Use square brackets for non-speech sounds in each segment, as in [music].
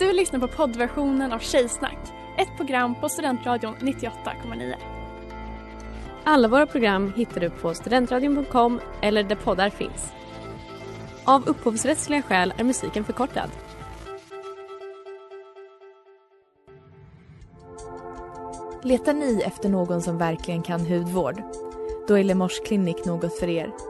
Du lyssnar på poddversionen av Tjejsnack, ett program på Studentradion 98,9. Alla våra program hittar du på studentradion.com eller där poddar finns. Av upphovsrättsliga skäl är musiken förkortad. Letar ni efter någon som verkligen kan hudvård? Då är Lemors Clinic något för er.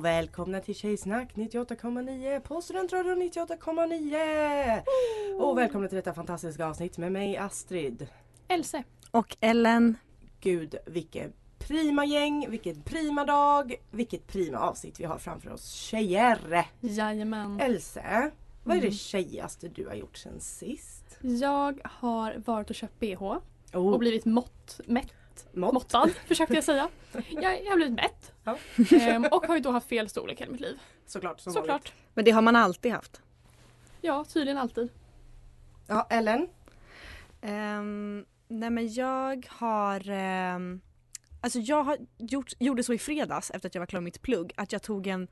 Hallå! Välkomna till Tjejsnack 98,9 på Studentradion 98,9! Och välkomna till detta fantastiska avsnitt med mig Astrid. Else. Och Ellen. Gud vilket prima gäng, vilket prima dag, vilket prima avsnitt vi har framför oss. Tjejer! Jajamän. Else, vad är det Mm. tjejigaste du har gjort sen sist? Jag har varit och köpt bh Oh, och blivit mått, mätt, mått. måttad försökte jag säga. Jag, jag har blivit mätt. Ja. Ehm, och har ju då haft fel storlek hela mitt liv. Såklart. Som vanligt. Såklart. Men det har man alltid haft. Ja, tydligen alltid. Ja, Ellen? Ehm, nej men jag har ehm, Alltså jag har gjort, gjorde så i fredags efter att jag var klar med mitt plugg att jag tog en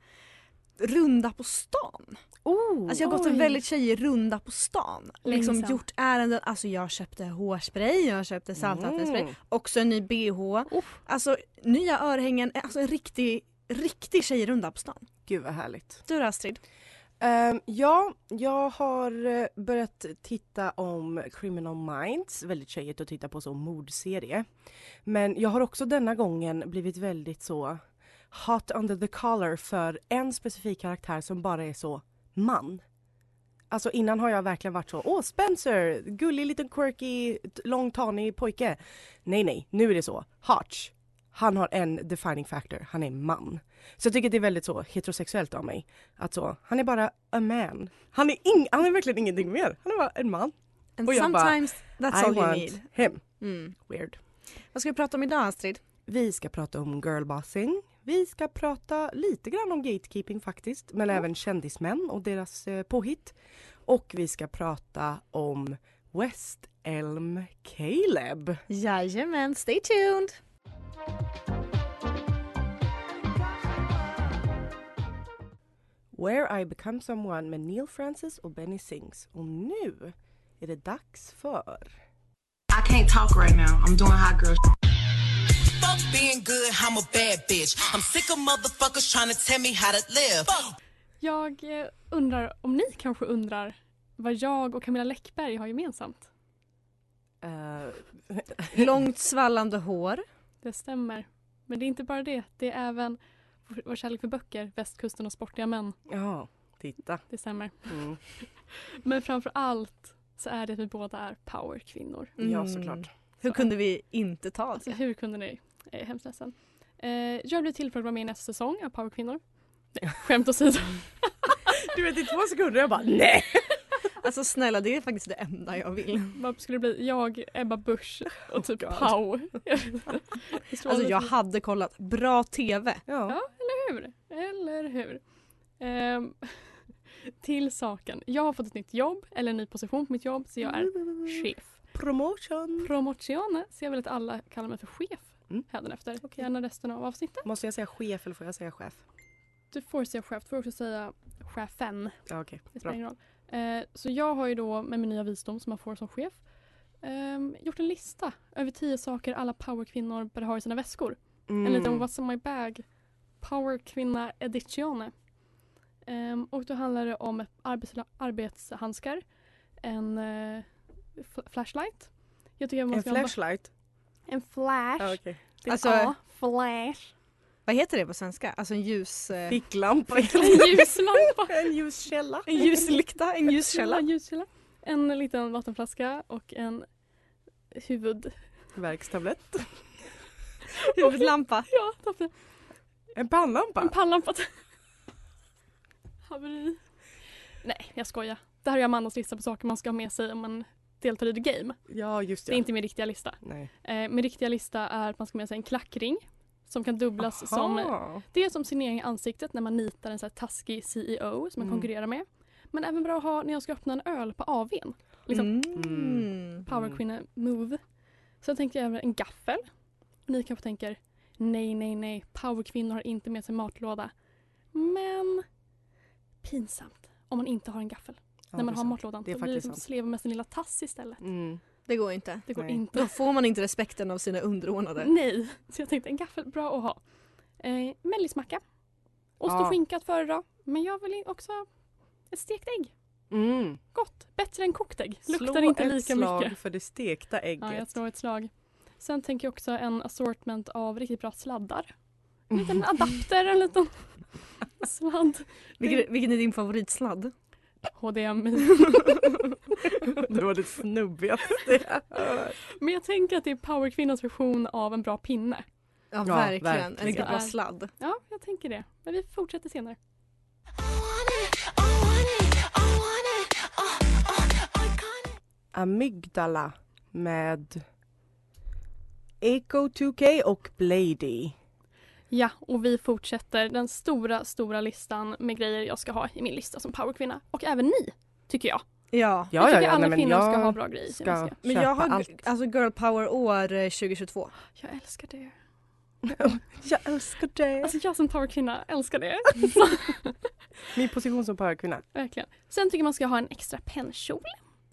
runda på stan. Oh, Alltså jag har gått en väldigt tjejig runda på stan. Länge Liksom sedan. gjort ärenden, alltså jag köpte hårspray, jag köpte saltvattenspray, Mm. också en ny bh. Alltså nya örhängen, alltså en riktig, riktig tjejrunda på stan. Gud vad härligt. Du då Astrid? Ehm, ja, jag har eh, börjat titta om Criminal Minds. Väldigt tjejigt att titta på så mordserie. Men jag har också denna gången blivit väldigt så hot under the collar för en specifik karaktär som bara är så man. Alltså innan har jag verkligen varit så, åh Spencer, gullig liten quirky, lång tanig pojke. Nej nej, nu är det så, Hotch. Han har en defining factor, han är man. Så jag tycker att det är väldigt så heterosexuellt av mig. Att så, han är bara a man. Han är, ing, han är verkligen ingenting mer. Han är bara en man. And Och jag bara, sometimes that's I all you want need. him. Mm. Weird. Vad ska vi prata om idag Astrid? Vi ska prata om girlbossing. Vi ska prata lite grann om gatekeeping faktiskt. Men även kändismän och deras eh, påhitt. Och vi ska prata om West Elm Caleb. Jajamän, stay tuned! Where I become someone med Neil Francis och Benny Sings. Och nu är det dags för I can't talk right now. I'm doing hot girl being good, I'm a bad bitch. I'm sick of motherfuckers trying to tell me how to live. Jag eh, undrar om ni kanske undrar vad jag och Camilla Läckberg har gemensamt. eh, [laughs] Långt svallande hår. Det stämmer. Men det är inte bara det. Det är även vår- kärlek för böcker, Västkusten och sportiga män. Ja, titta. Det stämmer. Mm. [laughs] Men framför allt så är det att vi båda är powerkvinnor. Ja, Mm. såklart. Hur kunde vi inte ta Alltså det? hur kunde ni? Jag är hemskt ledsen. Eh, jag blev tillfrågad att vara med i nästa säsong av Powerkvinnor. Nej, [laughs] skämt åsido. Du vet i två sekunder jag bara nej. [laughs] Alltså snälla det är faktiskt det enda jag vill. Vad skulle det bli? Jag, Ebba Busch och typ God. Pau. [laughs] Alltså jag hade kollat bra TV. Ja. Ja, eller hur? Eller hur? Ehm, till saken. Jag har fått ett nytt jobb, eller en ny position på mitt jobb, så jag är chef. Promotion. Promozione, så jag vill att alla kallar mig för chef Mm. hädanefter. Okej. Gärna resten av avsnittet. Måste jag säga chef eller får jag säga chef? Du får säga chef, du får också säga chefen. Ja, okej. Det spelar ingen roll. Eh, så jag har ju då med min nya visdom som man får som chef ehm, gjort en lista över tio saker alla powerkvinnor bör ha i sina väskor. Mm. En liten What's in my bag Powerkvinna edition. Ehm, och då handlar det om arbets arbetshandskar, en f- flashlight. En flashlight? En flash. Det är Alltså, A, flash. Vad heter det på svenska? Alltså en ljus... Eh, Ficklampa. En [laughs] [laughs] ljuslampa. en ljuskälla. en ljuslykta, en [laughs] ljuskälla. En ljuskälla. En liten vattenflaska och en huvud... Värkstablett. Huvudlampa. Ja, tappade. En pannlampa. En pannlampa. Haveri. Nej, jag skojar. Det här är Amandas lista på saker man ska ha med sig om man deltar i the game. Ja, just Det är inte min riktiga lista. Nej. Eh, min riktiga lista är att man ska med sig en klackring som kan dubblas som Aha. Det är som signering i ansiktet när man nitar en så här taskig CEO som man Mm. konkurrerar med. Men även bra att ha när jag ska öppna en öl på AWn. Liksom Mm. powerkvinna move. Sen tänkte jag även en gaffel. Ni kanske tänker nej, nej, nej, powerkvinnor har inte med sig matlåda. Men pinsamt om man inte har en gaffel när man har matlådan. Det är Då blir det som sleva med sin lilla tass istället. Mm. Det går inte. Det går Nej. inte. Då får man inte respekten av sina underordnade. Nej, så jag tänkte en gaffel, bra att ha. Eh, mellismacka. Ost och Ja. skinka att föredra. Men jag vill också ett stekt ägg. Mm. Gott, bättre än kokt ägg. Luktar Slå inte ett lika slag mycket. för det stekta ägget. Ja, jag slår ett slag. Sen tänker jag också en assortment av riktigt bra sladdar. En liten [laughs] adapter, en liten [laughs] sladd. Vilken, vilken är din favoritsladd? HDMI. [laughs] det var det snubbigaste jag hört. Men jag tänker att det är powerkvinnans version av en bra pinne. Ja, Ja, verkligen. verkligen. En riktigt bra sladd. Ja, jag tänker det. Men vi fortsätter senare. Amygdala med Echo 2K och Blady. Ja, och vi fortsätter den stora, stora listan med grejer jag ska ha i min lista som powerkvinna. Och även ni, tycker jag. Ja. jag tycker alla nej, men kvinnor jag ska ha bra grejer ska väska. Men jag har allt. alltså girl power år eh, 2022. Jag älskar det. [laughs] Jag älskar det. Alltså jag som powerkvinna älskar det. [laughs] Min position som powerkvinna. Verkligen. Sen tycker man ska ha en extra pennkjol.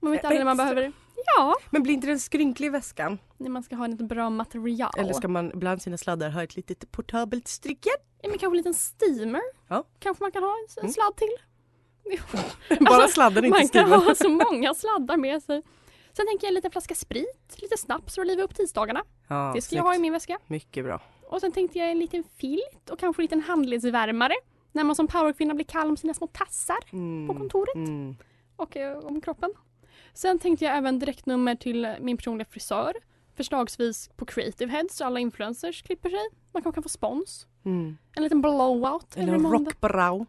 Man vet aldrig när man behöver Ja, Men blir inte den skrynklig i väskan? när man ska ha lite bra material. Eller ska man bland sina sladdar ha ett litet portabelt stricken? ja, men kanske en liten steamer. Ja. Kanske man kan ha en, Mm. sladd till. [laughs] Bara sladden, inte man kan steamern. ha så många sladdar med sig. Sen tänker jag en liten flaska sprit, lite snaps för att liva upp tisdagarna. Ja, det ska jag ha i snyggt. min väska. Mycket bra. Och sen tänkte jag en liten filt och kanske en liten handledsvärmare. När man som powerkvinna blir kall om sina små tassar Mm. på kontoret Mm. och eh, om kroppen. Sen tänkte jag även direktnummer till min personliga frisör. Förslagsvis på Creative Heads så alla influencers klipper sig. Man kanske kan få spons. Mm. En liten blowout Eller måndag. rockbrow.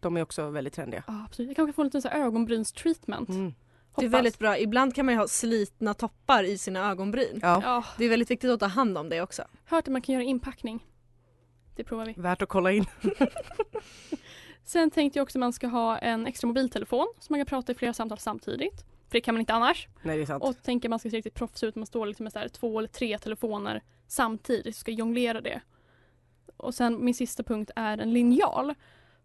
De är också väldigt trendiga. Ja, absolut. Jag kanske får en liten så här ögonbrynstreatment. Mm. Det är väldigt bra. Ibland kan man ju ha slitna toppar i sina ögonbryn. Ja, Ja, Det är väldigt viktigt att ta hand om det också. hört att man kan göra inpackning. Det provar vi. värt att kolla in. [laughs] Sen tänkte jag också att man ska ha en extra mobiltelefon så man kan prata i flera samtal samtidigt. För det kan man inte annars. Nej, det är sant. Och tänker man ska se riktigt proffs ut. Man står liksom med så här två eller tre telefoner samtidigt. Så ska jonglera det. Och sen min sista punkt är en linjal.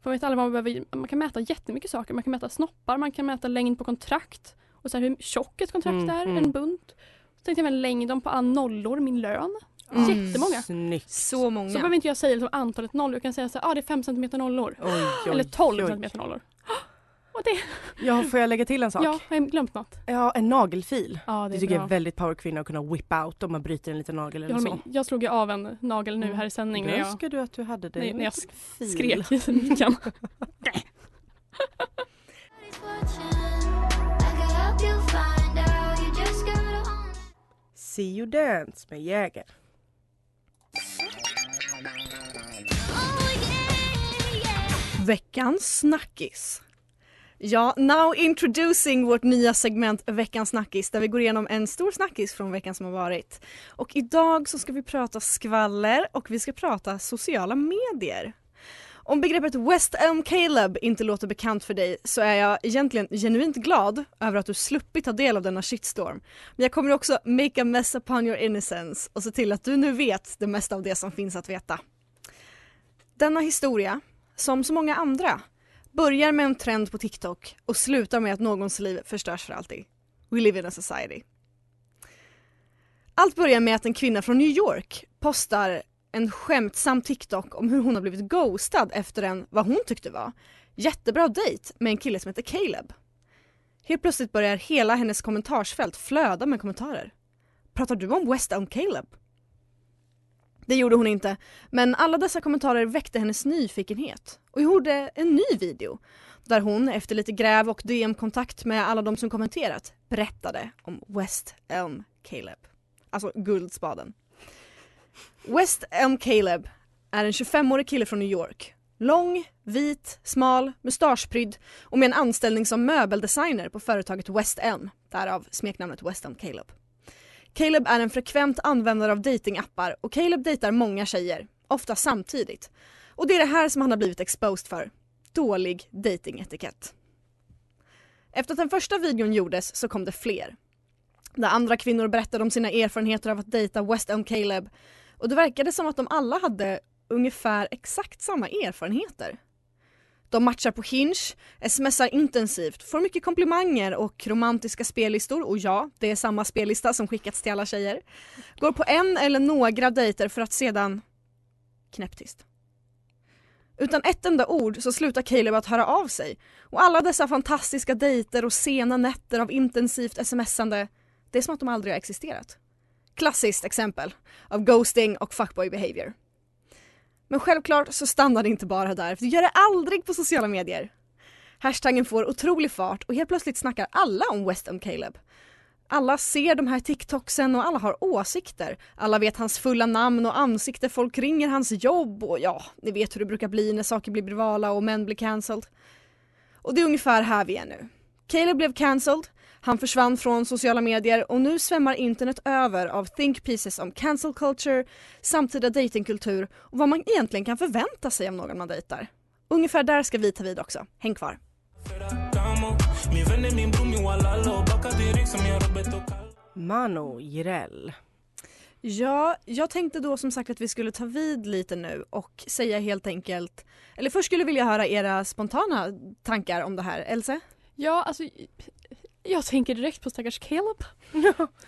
För man vet alla vad man behöver. Man kan mäta jättemycket saker. Man kan mäta snoppar, man kan mäta längd på kontrakt. Och så här hur tjockt ett kontrakt Mm, är, mm. en bunt. Så tänkte jag även längden på nollor, min lön. Mm. Jättemånga. Snyggt. Så många. Så behöver inte jag säga liksom antalet nollor. Jag kan säga så här, ah, det är 5 cm nollor. Oj, oj, Eller 12 oj. cm nollor. Och det, Ja, får jag lägga till en [laughs] sak? ja, har jag glömt något? Ja, en nagelfil. Ja, det Det är tycker jag bra. är väldigt powerkvinna att kunna whip out om man bryter en liten nagel Jag, eller håller så. med. jag slog ju av en nagel nu här i sändning när Då jag önskar du att du hade det. Nej, en när jag fil. skrek i micken. [laughs] See you dance med Jäger. Veckans snackis. Ja, now introducing vårt nya segment Veckans snackis där vi går igenom en stor snackis från veckan som har varit. Och idag så ska vi prata skvaller och vi ska prata sociala medier. Om begreppet West Elm Caleb inte låter bekant för dig så är jag egentligen genuint glad över att du sluppit ta del av denna shitstorm. Men jag kommer också make a mess upon your innocence och se till att du nu vet det mesta av det som finns att veta. Denna historia, som så många andra, börjar med en trend på TikTok och slutar med att någons liv förstörs för alltid. We live in a society. Allt börjar med att en kvinna från New York postar en skämtsam TikTok om hur hon har blivit ghostad efter en, vad hon tyckte var, jättebra dejt med en kille som heter Caleb. Helt plötsligt börjar hela hennes kommentarsfält flöda med kommentarer. Pratar du om West Elm Caleb? Det gjorde hon inte, men alla dessa kommentarer väckte hennes nyfikenhet och gjorde en ny video där hon efter lite gräv och DM-kontakt med alla de som kommenterat berättade om West Elm Caleb. Alltså guldspaden. West Elm Caleb är en 25-årig kille från New York. Lång, vit, smal, mustaschprydd och med en anställning som möbeldesigner på företaget West Elm, därav smeknamnet West Elm Caleb. Caleb är en frekvent användare av datingappar och Caleb dejtar många tjejer, ofta samtidigt. Och det är det här som han har blivit exposed för. Dålig datingetikett. Efter att den första videon gjordes så kom det fler. Där andra kvinnor berättade om sina erfarenheter av att dejta West Elm Caleb och det verkade som att de alla hade ungefär exakt samma erfarenheter. De matchar på Hinge, smsar intensivt, får mycket komplimanger och romantiska spellistor och ja, det är samma spellista som skickats till alla tjejer. Går på en eller några dejter för att sedan knäpptyst. Utan ett enda ord så slutar Caleb att höra av sig och alla dessa fantastiska dejter och sena nätter av intensivt smsande, det är som att de aldrig har existerat. Klassiskt exempel av ghosting och fuckboy behavior. Men självklart så stannar det inte bara där, för du gör det aldrig på sociala medier. Hashtaggen får otrolig fart och helt plötsligt snackar alla om West Elm Caleb. Alla ser de här TikToksen och alla har åsikter. Alla vet hans fulla namn och ansikte, folk ringer hans jobb och ja, ni vet hur det brukar bli när saker blir virala och män blir cancelled. Och det är ungefär här vi är nu. Caleb blev cancelled, han försvann från sociala medier och nu svämmar internet över av think pieces om cancel culture, samtida datingkultur och vad man egentligen kan förvänta sig av någon man dejtar. Ungefär där ska vi ta vid också. Häng kvar. Mano Jireel. Ja, jag tänkte då som sagt att vi skulle ta vid lite nu och säga helt enkelt, eller först skulle jag vilja höra era spontana tankar om det här. Else? Ja, alltså jag tänker direkt på stackars Caleb.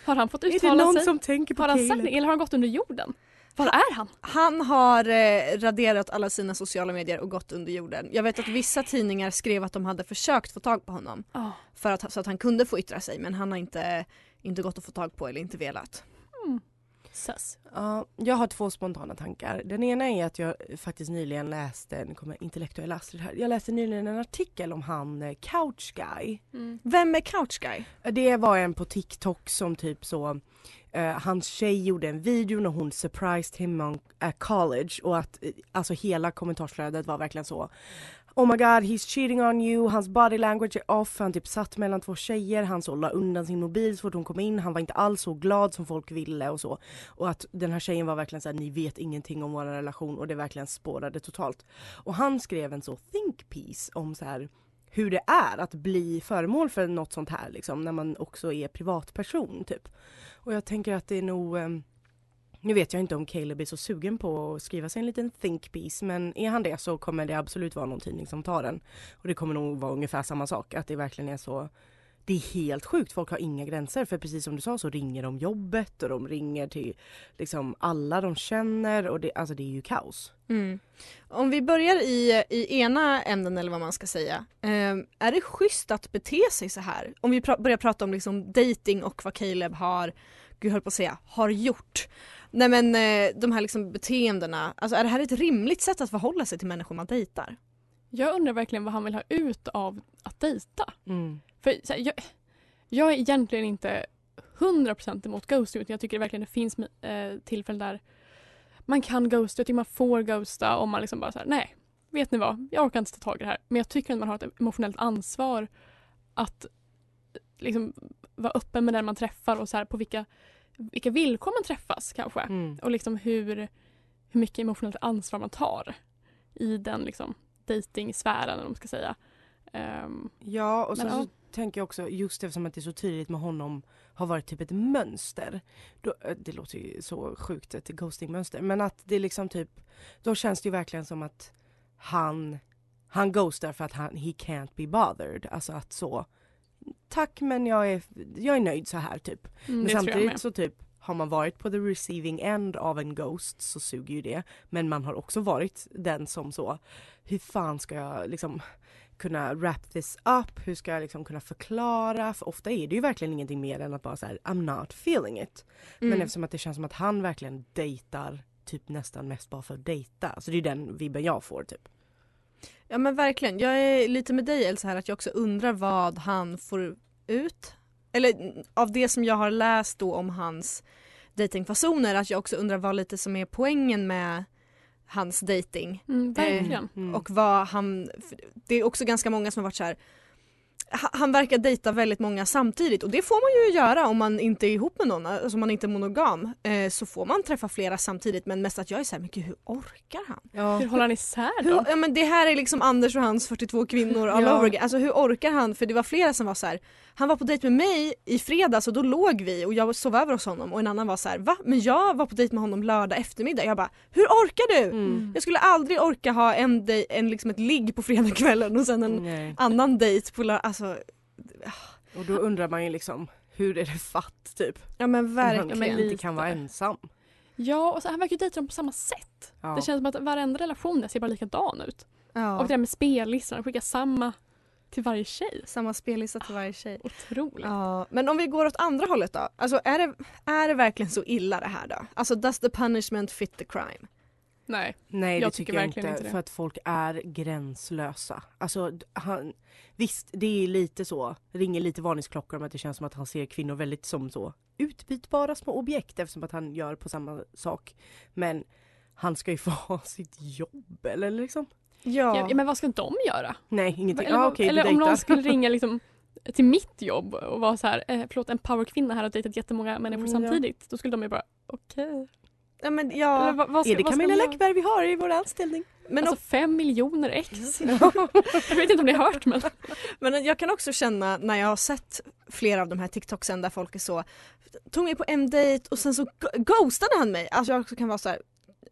Har han fått Är det uttala någon sig? som tänker på Har han sagt Caleb? det? Eller har han gått under jorden? Var är han? Han har eh, raderat alla sina sociala medier och gått under jorden. Jag vet att vissa tidningar skrev att de hade försökt få tag på honom Oh. för att, så att han kunde få yttra sig men han har inte, inte gått att få tag på eller inte velat. Sus. Ja, jag har två spontana tankar. Den ena är att jag faktiskt nyligen läste, nu kommer intellektuell Astrid här, jag läste nyligen en artikel om han eh, Couch Guy. Vem är Couch Guy? Det var en på TikTok som typ så eh, hans tjej gjorde en video när hon surprised him on at college och att eh, alltså hela kommentarsflödet var verkligen så Oh my god he's cheating on you, hans body language är off, han typ satt mellan två tjejer, han så la undan sin mobil så fort hon kom in, han var inte alls så glad som folk ville och så. Och att den här tjejen var verkligen såhär, ni vet ingenting om vår relation och det verkligen spårade totalt. Och han skrev en så think piece om så här hur det är att bli föremål för något sånt här liksom när man också är privatperson typ. Och jag tänker att det är nog ehm, nu vet jag inte om Caleb är så sugen på att skriva sig en liten think piece men är han det så kommer det absolut vara någon tidning som tar den. Och det kommer nog vara ungefär samma sak, att det verkligen är så det är helt sjukt, folk har inga gränser för precis som du sa så ringer de jobbet och de ringer till liksom alla de känner och det, alltså det är ju kaos. Mm. Om vi börjar i, i ena änden eller vad man ska säga. Eh, är det schysst att bete sig så här? Om vi pra- börjar prata om liksom dating och vad Caleb har, gud jag höll på att säga, har gjort. Nej men eh, de här liksom beteendena, alltså är det här ett rimligt sätt att förhålla sig till människor man dejtar? Jag undrar verkligen vad han vill ha ut av att dejta. Mm. För så här, jag, jag är egentligen inte 100% emot ghosting utan jag tycker det verkligen det finns eh, tillfällen där man kan ghosta, jag tycker man får ghosta om man liksom bara säger nej, vet ni vad, jag orkar inte ta tag i det här. Men jag tycker att man har ett emotionellt ansvar att eh, liksom vara öppen med den man träffar och så här, på vilka, vilka villkor man träffas kanske. Mm. Och liksom hur, hur mycket emotionellt ansvar man tar i den liksom dejtingsfären eller vad man ska säga. Ehm, Ja och sen Men, så ja. tänker jag också just eftersom att det är så tydligt med honom har varit typ ett mönster. Då, eh, det låter ju så sjukt ett ghostingmönster men att det liksom typ då känns det ju verkligen som att han han ghostar för att han he can't be bothered. Alltså att så tack men jag är, jag är nöjd så här typ. mm, Men samtidigt så typ har man varit på the receiving end av en ghost så suger ju det. Men man har också varit den som så, hur fan ska jag liksom kunna wrap this up? Hur ska jag liksom kunna förklara? För ofta är det ju verkligen ingenting mer än att bara säga I'm not feeling it. Men Mm. eftersom att det känns som att han verkligen dejtar typ nästan mest bara för att dejta. Alltså det är den vibben jag får typ. Ja men verkligen. Jag är lite med dig Elsa här att jag också undrar vad han får ut. Eller av det som jag har läst då om hans datingfasoner att jag också undrar vad lite som är poängen med hans dating. Mm, verkligen. Mm. Och vad han, det är också ganska många som har varit så här. Ha- Han verkar dejta väldigt många samtidigt och det får man ju göra om man inte är ihop med någon, alltså om man inte är monogam. Eh, så får man träffa flera samtidigt men mest att jag är så här, men gud hur orkar han? ja. Hur håller han isär Hur, då? ja, men det här är liksom Anders och hans 42 kvinnor all Ja. over again. Alltså hur orkar han? För det var flera som var så här. Han var på dejt med mig i fredags och då låg vi och jag sov över hos honom och en annan var så här. Va? Men jag var på dejt med honom lördag eftermiddag. Jag bara, hur orkar du? Mm. Jag skulle aldrig orka ha en, dej- en liksom ett ligg på fredagskvällen och sen en Nej. annan dejt på lördag. Alltså, Och då undrar man ju liksom hur är det fatt typ? ja men Om verkligen. han inte lite. kan vara ensam. Ja, och så, han verkar ju dejta dem på samma sätt. Ja. Det känns som att varenda relation ser bara likadan ut. Ja. Och det där med spellistan, skicka samma till varje tjej. Samma spellista till varje tjej. Otroligt. Ja, men om vi går åt andra hållet då. Alltså är det, är det verkligen så illa det här då? Alltså does the punishment fit the crime? Nej. Nej Jag det tycker tycker jag inte, inte det. för att folk är gränslösa. Alltså han, visst det är lite så, ringer lite varningsklockor om att det känns som att han ser kvinnor väldigt som så utbytbara små objekt eftersom att han gör på samma sak. Men han ska ju [laughs] få ha sitt jobb eller liksom? Ja. ja, men vad ska de göra? Nej ingenting. Eller, Ja, okej, du eller om någon skulle [laughs] ringa liksom till mitt jobb och vara så här, eh, förlåt en powerkvinna här har dejtat jättemånga människor Mm, ja. samtidigt. Då skulle de ju bara, okej. Ja, men ja, Eller vad- vad ska- Är det Camilla? Läckberg vi har i vår anställning? men, alltså fem miljoner ex. [laughs] jag vet inte om ni har hört men. [laughs] men jag kan också känna när jag har sett flera av de här TikToksen där folk är så tog mig på en dejt och sen så ghostade han mig. Alltså jag också kan vara så här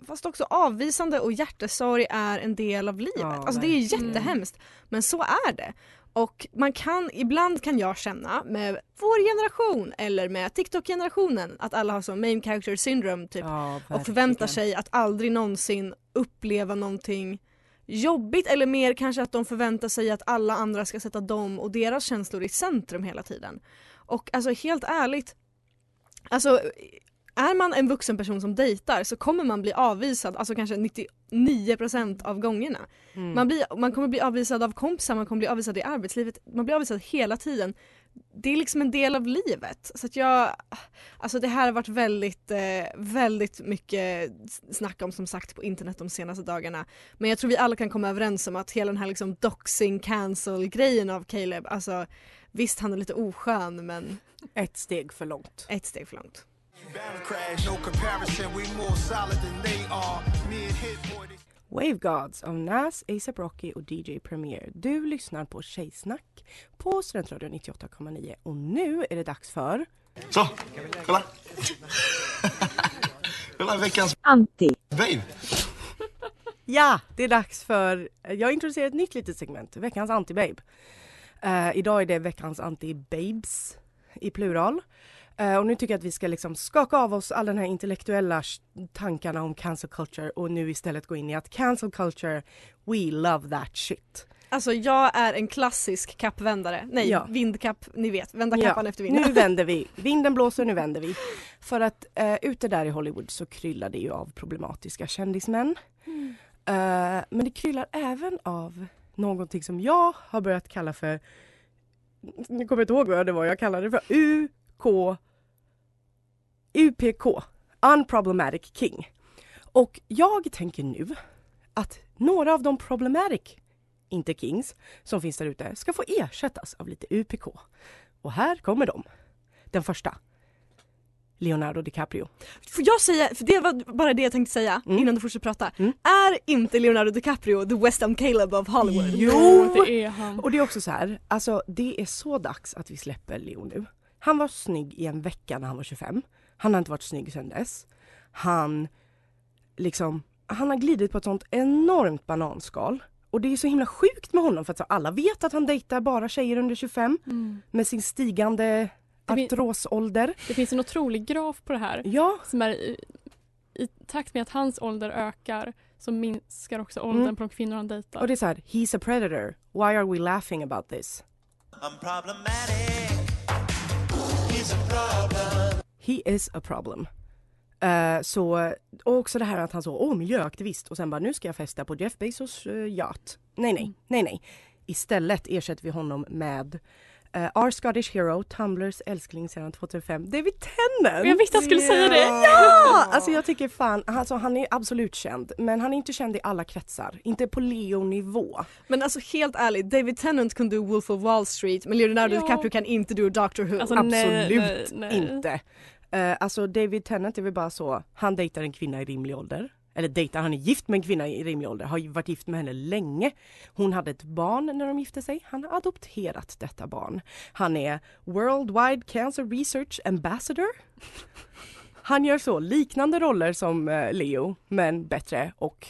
fast också avvisande och hjärtesorg är en del av livet. Ja, alltså det är verkligen. jättehemskt men så är det. Och man kan, ibland kan jag känna med vår generation eller med TikTok-generationen att alla har så main character syndrome typ Ja, och förväntar sig att aldrig någonsin uppleva någonting jobbigt eller mer kanske att de förväntar sig att alla andra ska sätta dem och deras känslor i centrum hela tiden. Och alltså helt ärligt, alltså är man en vuxen person som dejtar så kommer man bli avvisad, alltså kanske 99% av gångerna. Mm. Man, blir, man kommer bli avvisad av kompisar, man kommer bli avvisad i arbetslivet, man blir avvisad hela tiden. Det är liksom en del av livet. Så att jag, alltså det här har varit väldigt, eh, väldigt mycket snack om som sagt på internet de senaste dagarna. Men jag tror vi alla kan komma överens om att hela den här liksom doxing cancel grejen av Caleb, alltså visst han är lite oskön men Ett steg för långt. ett steg för långt. Wave Gods av Nas, ASAP Rocky och DJ Premier. Du lyssnar på Tjejsnack på Studentradion 98,9 och nu är det dags för Så, kolla. [laughs] kolla veckans Anti. babe. Ja, det är dags för, jag introducerar ett nytt litet segment, veckans anti-babe. Eh, idag är det veckans anti-babes i plural. Eh, och nu tycker jag att vi ska liksom skaka av oss all den här intellektuella tankarna om cancel culture och nu istället gå in i att cancel culture, we love that shit. Alltså jag är en klassisk kappvändare, nej Ja. vindkapp, ni vet, vända Ja, kappan efter vinden. Nu [laughs] vänder vi. Vinden blåser, nu vänder vi. För att eh, ute där i Hollywood så kryllar det ju av problematiska kändismän. Eh, men det kryllar även av någonting som jag har börjat kalla för, ni kommer inte ihåg vad det var jag kallade det för, UK, UPK, Unproblematic King. Och jag tänker nu att några av de problematic, inte kings, som finns där ute ska få ersättas av lite UPK. Och här kommer de. Den första. Leonardo DiCaprio. Får jag säga, för det var bara det jag tänkte säga Mm. innan du fortsätter prata. Mm. Är inte Leonardo DiCaprio the West Ham Caleb of Hollywood? Jo! det är han. Och det är också så här, alltså det är så dags att vi släpper Leo nu. Han var snygg i en vecka när han var 25. Han har inte varit snygg sedan dess. Han liksom, han har glidit på ett sånt enormt bananskal. Och det är så himla sjukt med honom för att så alla vet att han dejtar bara tjejer under 25 Mm. med sin stigande artrosålder. Det finns en otrolig graf på det här. Ja, Som är i, i takt med att hans ålder ökar så minskar också åldern Mm. på de kvinnor han dejtar. och det är så här, he's a predator. Why are we laughing about this? He is a problem. Eh, så, och också det här att han så, åh miljöaktivist och sen bara nu ska jag festa på Jeff Bezos uh, yacht. Nej nej, nej nej. Istället ersätter vi honom med uh, Our Scottish Hero, Tumblers älskling sedan 2005, David Tennant! Jag visste jag skulle säga det. Ja! Alltså jag tycker fan, alltså han är absolut känd men han är inte känd i alla kretsar. Inte på Leo-nivå. Men alltså helt ärligt, David Tennant kan du Wolf of Wall Street men Leonardo Ja. DiCaprio kan inte du Doctor Who. Alltså, nej, Absolut nej, nej. inte. Eh, alltså David Tennant är väl bara så, han dejtar en kvinna i rimlig ålder. Eller dejtar, han är gift med en kvinna i rimlig ålder, har varit gift med henne länge. Hon hade ett barn när de gifte sig, han har adopterat detta barn. Han är Worldwide Cancer Research Ambassador. Han gör så liknande roller som eh, Leo, men bättre och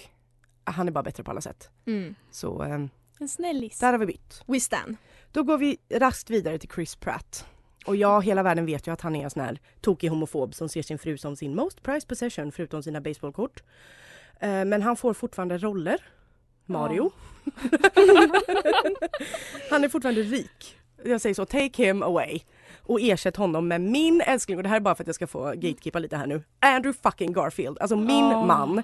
han är bara bättre på alla sätt. Mm. Så eh, En snällis. där har vi bytt. We stand. Då går vi raskt vidare till Chris Pratt. Och ja, hela världen vet ju att han är en sån här tokig homofob som ser sin fru som sin most prized possession förutom sina baseballkort. Eh, men han får fortfarande roller. Mario. [laughs] han är fortfarande rik. Jag säger så, take him away. Och ersätt honom med min älskling, och det här är bara för att jag ska få gatekeepa lite här nu. Andrew fucking Garfield, alltså min Ja. man.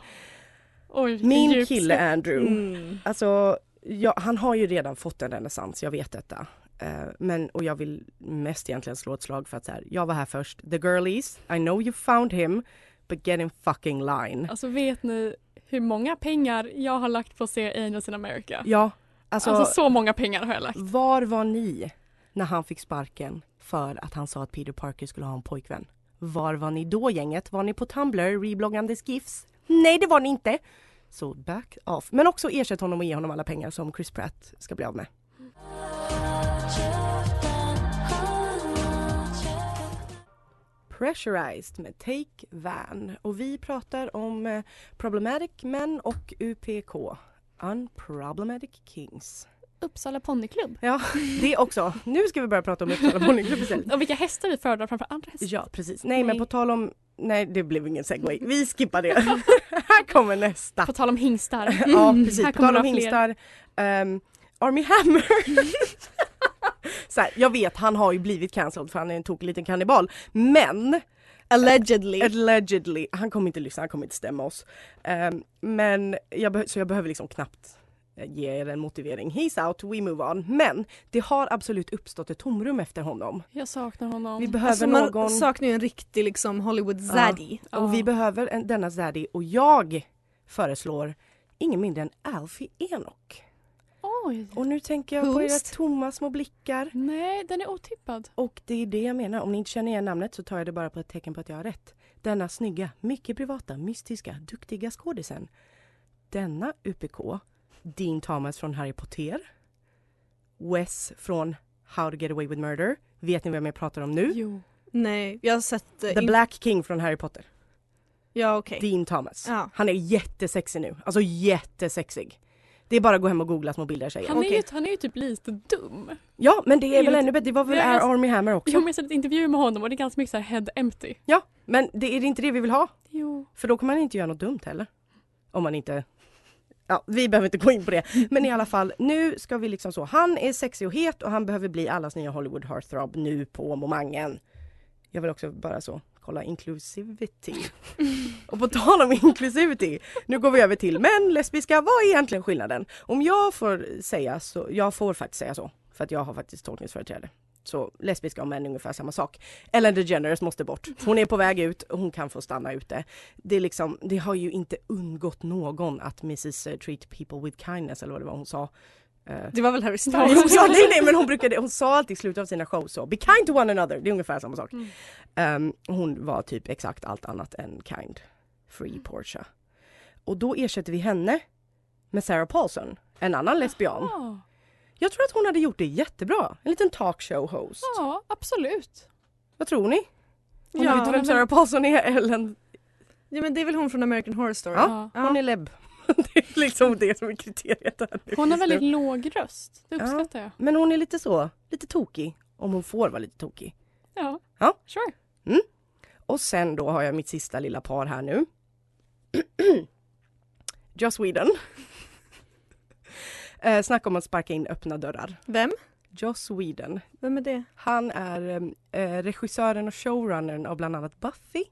Oj, Min kille. Andrew. Mm. Alltså, ja, han har ju redan fått en renässans, jag vet detta. Eh, men, och jag vill mest egentligen slå ett slag för att så här, jag var här först. The girlies, I know you found him, but get in fucking line. Alltså vet ni hur många pengar jag har lagt på att se Angels in America? Ja, alltså, Alltså, så många pengar har jag lagt. var var ni när han fick sparken för att han sa att Peter Parker skulle ha en pojkvän? Var var ni då gänget? Var ni på Tumblr, rebloggandes GIFs? Nej det var ni inte! Så back off. Men också ersätt honom och ge honom alla pengar som Chris Pratt ska bli av med. Pressurized med Take Van och vi pratar om eh, Problematic Men och UPK Unproblematic Kings. Uppsala ponnyklubb. Ja, det också. Nu ska vi börja prata om Uppsala [laughs] Ponnyklubb istället. Och vilka hästar vi föredrar framför andra hästar. Ja, precis. Nej, men Nej. på tal om... Nej, det blev ingen segway. [laughs] Vi skippar det. [laughs] Här kommer nästa. På tal om hingstar. Ja, precis. Här På tal om hingstar. ehm, Army Hammer. Så här, jag vet, han har ju blivit cancelled för han är en tokig liten kannibal. Men Allegedly. Allegedly. Han kommer inte lyssna, han kommer inte stämma oss. Ehm, men jag, så jag behöver liksom knappt eh, ge er en motivering. He's out, we move on. Men det har absolut uppstått ett tomrum efter honom. Jag saknar honom. Vi behöver Alltså man någon... saknar ju en riktig liksom Hollywood zaddy. Ja. Och vi behöver en, denna zaddy och jag föreslår ingen mindre än Alfie Enoch. Oj. Och nu tänker jag på era tomma små blickar. Nej, den är otippad. Och det är det jag menar. Om ni inte känner igen namnet så tar jag det bara på ett tecken på att jag har rätt. Denna snygga, mycket privata, mystiska, duktiga skådisen. Denna UPK, Dean Thomas från Harry Potter. Wes från How to get away with murder. Vet ni vem jag pratar om nu? Jo. Nej, jag har sett... eh, The Black King från Harry Potter. Ja okej. Dean Thomas. Ja. Han är jättesexig nu. Alltså jättesexig. Det är bara att gå hem och googla små bilder tjejer. Han, är Okej. ju, han är ju typ lite dum. Ja men det är väl Helt- ännu bättre. Det var väl Air jag- Army Hammer också? Jag har sett ett intervju med honom och det är ganska mycket så här head empty. Ja, men det är inte det vi vill ha. Jo. För då kommer man inte göra något dumt heller. Om man inte... Ja, vi behöver inte gå in på det. Men i alla fall, nu ska vi liksom så. Han är sexig och het och han behöver bli allas nya Hollywood heartthrob nu på momangen. Jag vill också bara så kolla inclusivity. Och på tal om inclusivity, nu går vi över till män, lesbiska, vad är egentligen skillnaden? Om jag får säga så, jag får faktiskt säga så, för att jag har faktiskt tolkningsföreträde. Så lesbiska och män är ungefär samma sak. Ellen DeGeneres måste bort. Hon är på väg ut och hon kan få stanna ute. Det, är liksom, det har ju inte undgått någon att Mrs eh, treat people with kindness eller vad det var hon sa. Eh, Det var väl Harry hon Styles? sa, nej, nej, men hon, brukade, hon sa alltid i slutet av sina shows så, be kind to one another, det är ungefär samma sak. Mm. Ehm, hon var typ exakt allt annat än kind. Free Portia. Och då ersätter vi henne med Sarah Paulson, en annan lesbian. Ja. Jag tror att hon hade gjort det jättebra. En liten talkshow-host. ja, absolut. Vad tror ni? Om Ja, vet vem men- Sarah Paulson är, Ellen? Ja men det är väl hon från American Horror Story? Ja, Ja. hon är lebb. [laughs] det är liksom det som är kriteriet här Hon har väldigt låg röst. Det Ja. uppskattar jag. Men hon är lite så, lite tokig. Om hon får vara lite tokig. Ja. Ja. Sure. Och sen då har jag mitt sista lilla par här nu. [clears throat] Joss Whedon. [laughs] eh, snacka om att sparka in öppna dörrar. Vem? Joss Whedon. Vem är det? Han är eh, regissören och showrunnern av bland annat Buffy.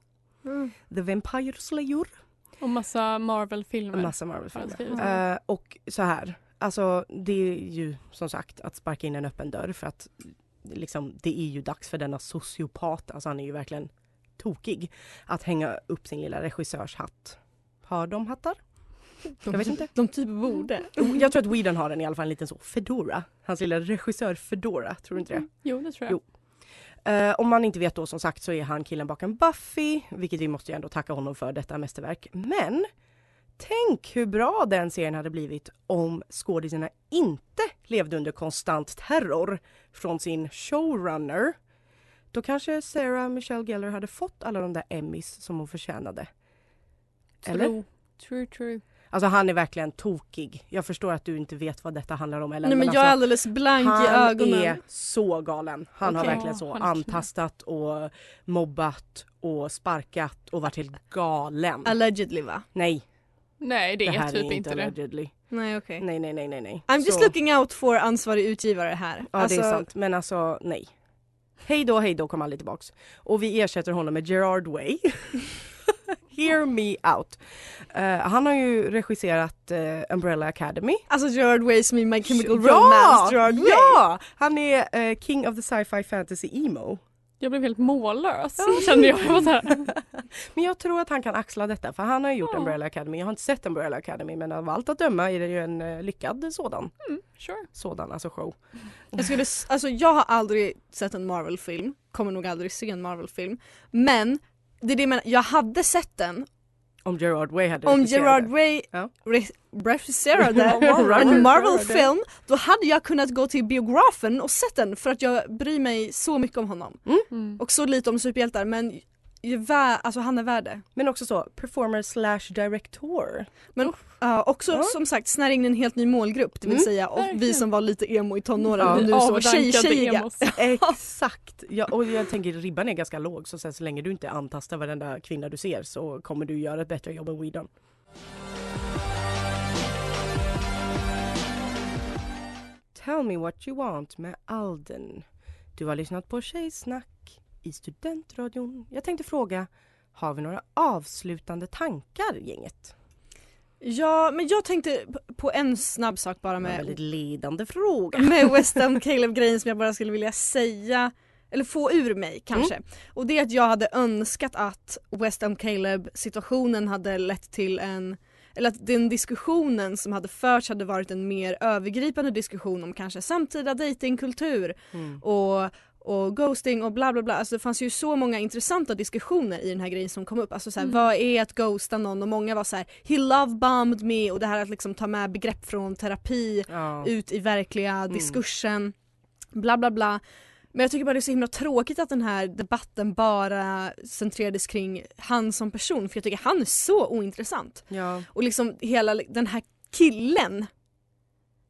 Mm. The Vampire Slayer. Och massa Marvel-filmer. Massa Marvel-filmer. Eh, och så här, alltså det är ju som sagt att sparka in en öppen dörr för att liksom, det är ju dags för denna sociopat, alltså han är ju verkligen tokig, att hänga upp sin lilla regissörshatt. Har de hattar? Jag vet inte. De typ borde. Oh, Jag tror att Whedon har den i alla fall, en liten så Fedora. Hans lilla regissör Fedora, tror du inte det? Jo, det tror jag. Jo. Eh, om man inte vet då som sagt så är han killen bakom Buffy, vilket vi måste ju ändå tacka honom för detta mästerverk. Men tänk hur bra den serien hade blivit om skådisarna inte levde under konstant terror från sin showrunner. Då kanske Sarah Michelle Gellar hade fått alla de där Emmys som hon förtjänade. Eller? True. True, true. Alltså han är verkligen tokig. Jag förstår att du inte vet vad detta handlar om Ellen. Nej men jag är alltså, alldeles blank han i ögonen. är så galen. Han har Okej. verkligen så han är antastat och mobbat och sparkat och varit helt galen. Allegedly va? nej, Nej, det det är här typ är inte det. allegedly. Nej okej. Nej, nej, nej, nej, nej. I'm just Så- looking out for ansvarig utgivare här. Ja, det är sant. Men alltså, nej. Hej då, hej då kom aldrig tillbaks. Och vi ersätter honom med Gerard Way. [laughs] Hear me out. Eh, han har ju regisserat eh, Umbrella Academy. Alltså Gerard Way som i My Chemical ja! Romance, Gerard Way. Ja! Han är eh, king of the sci-fi fantasy emo. Jag blev helt mållös kände jag. jag var. [laughs] Men jag tror att han kan axla detta för han har ju gjort Ja. Umbrella Academy. Jag har inte sett Umbrella Academy men av allt att döma är det ju en lyckad sådan. Mm, sure. Sådan, alltså show. Jag, skulle, alltså, jag har aldrig sett en Marvel-film, kommer nog aldrig se en Marvel-film. Men det är det jag menar, jag hade sett den Om Gerard Way hade om Gerard. Way Ja. re- regisserade [laughs] en. Marvel-film, då hade jag kunnat gå till biografen och sett den för att jag bryr mig så mycket om honom. Mm. Och så lite om superhjältar men alltså han är värd det. Men också så, performer slash director. Men ja, också Ja. som sagt snärja in en helt ny målgrupp, det vill Mm, säga och vi som var lite emo i tonåren Ja. nu så emos. [laughs] Exakt! Ja, och jag tänker ribban är ganska låg så sen så länge du inte antastar varenda kvinna du ser så kommer du göra ett bättre jobb än Whedon. Tell me what you want med Alden. Du har lyssnat på Tjejsnack i Studentradion. Jag tänkte fråga, har vi några avslutande tankar gänget? Ja men jag tänkte på en snabb sak bara En med väldigt ledande fråga. [laughs] med West Ham Caleb-grejen som jag bara skulle vilja säga eller få ur mig kanske. Mm. Och det är att jag hade önskat att West Ham Caleb situationen hade lett till en eller att den diskussionen som hade förts hade varit en mer övergripande diskussion om kanske samtida datingkultur Mm. och, och ghosting och bla bla bla. Alltså det fanns ju så många intressanta diskussioner i den här grejen som kom upp. Alltså såhär, Mm. vad är att ghosta någon? Och många var så här: he love bombed me och det här att liksom ta med begrepp från terapi Ja. ut i verkliga diskursen. Bla bla bla. Men jag tycker bara det är så himla tråkigt att den här debatten bara centrerades kring han som person för jag tycker han är så ointressant. ja. Och liksom hela den här killen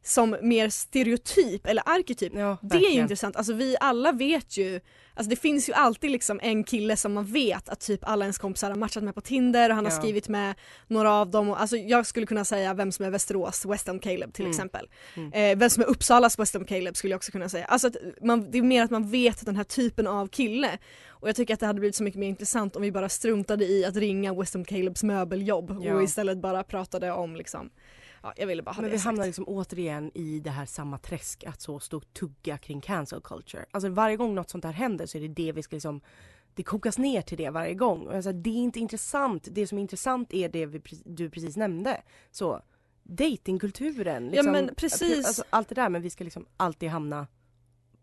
som mer stereotyp eller arketyp. ja Det är ju intressant, alltså vi alla vet ju Alltså det finns ju alltid liksom en kille som man vet att typ alla ens kompisar har matchat med på Tinder och han har Ja. skrivit med några av dem. Och, alltså jag skulle kunna säga vem som är Västerås, West Ham Caleb till Mm. exempel. Mm. Eh, vem som är Uppsalas West Ham Caleb skulle jag också kunna säga. Alltså man, det är mer att man vet den här typen av kille. Och jag tycker att det hade blivit så mycket mer intressant om vi bara struntade i att ringa West Ham Calebs möbeljobb Ja. och istället bara pratade om liksom Ja, jag ville bara ha Men det vi sagt. hamnar liksom återigen i det här samma träsk att så stå och tugga kring cancel culture. Alltså varje gång något sånt här händer så är det det vi ska liksom det kokas ner till det varje gång. Och jag det är inte intressant. Det som är intressant är det vi, du precis nämnde. Så datingkulturen. Liksom, men precis. Alltså, allt det där men vi ska liksom alltid hamna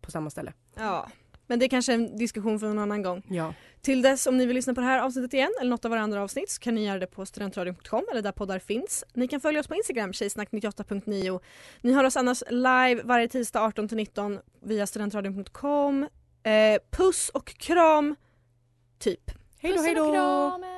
på samma ställe. Ja, men det är kanske en diskussion för en annan gång. Ja. Till dess om ni vill lyssna på det här avsnittet igen eller något av våra andra avsnitt så kan ni göra det på studentradion.com eller där poddar finns. Ni kan följa oss på Instagram, tjejsnack98.9. Ni hör oss annars live varje tisdag 18-19 via studentradion.com. Eh, puss och kram, typ. Hej då, hej och då!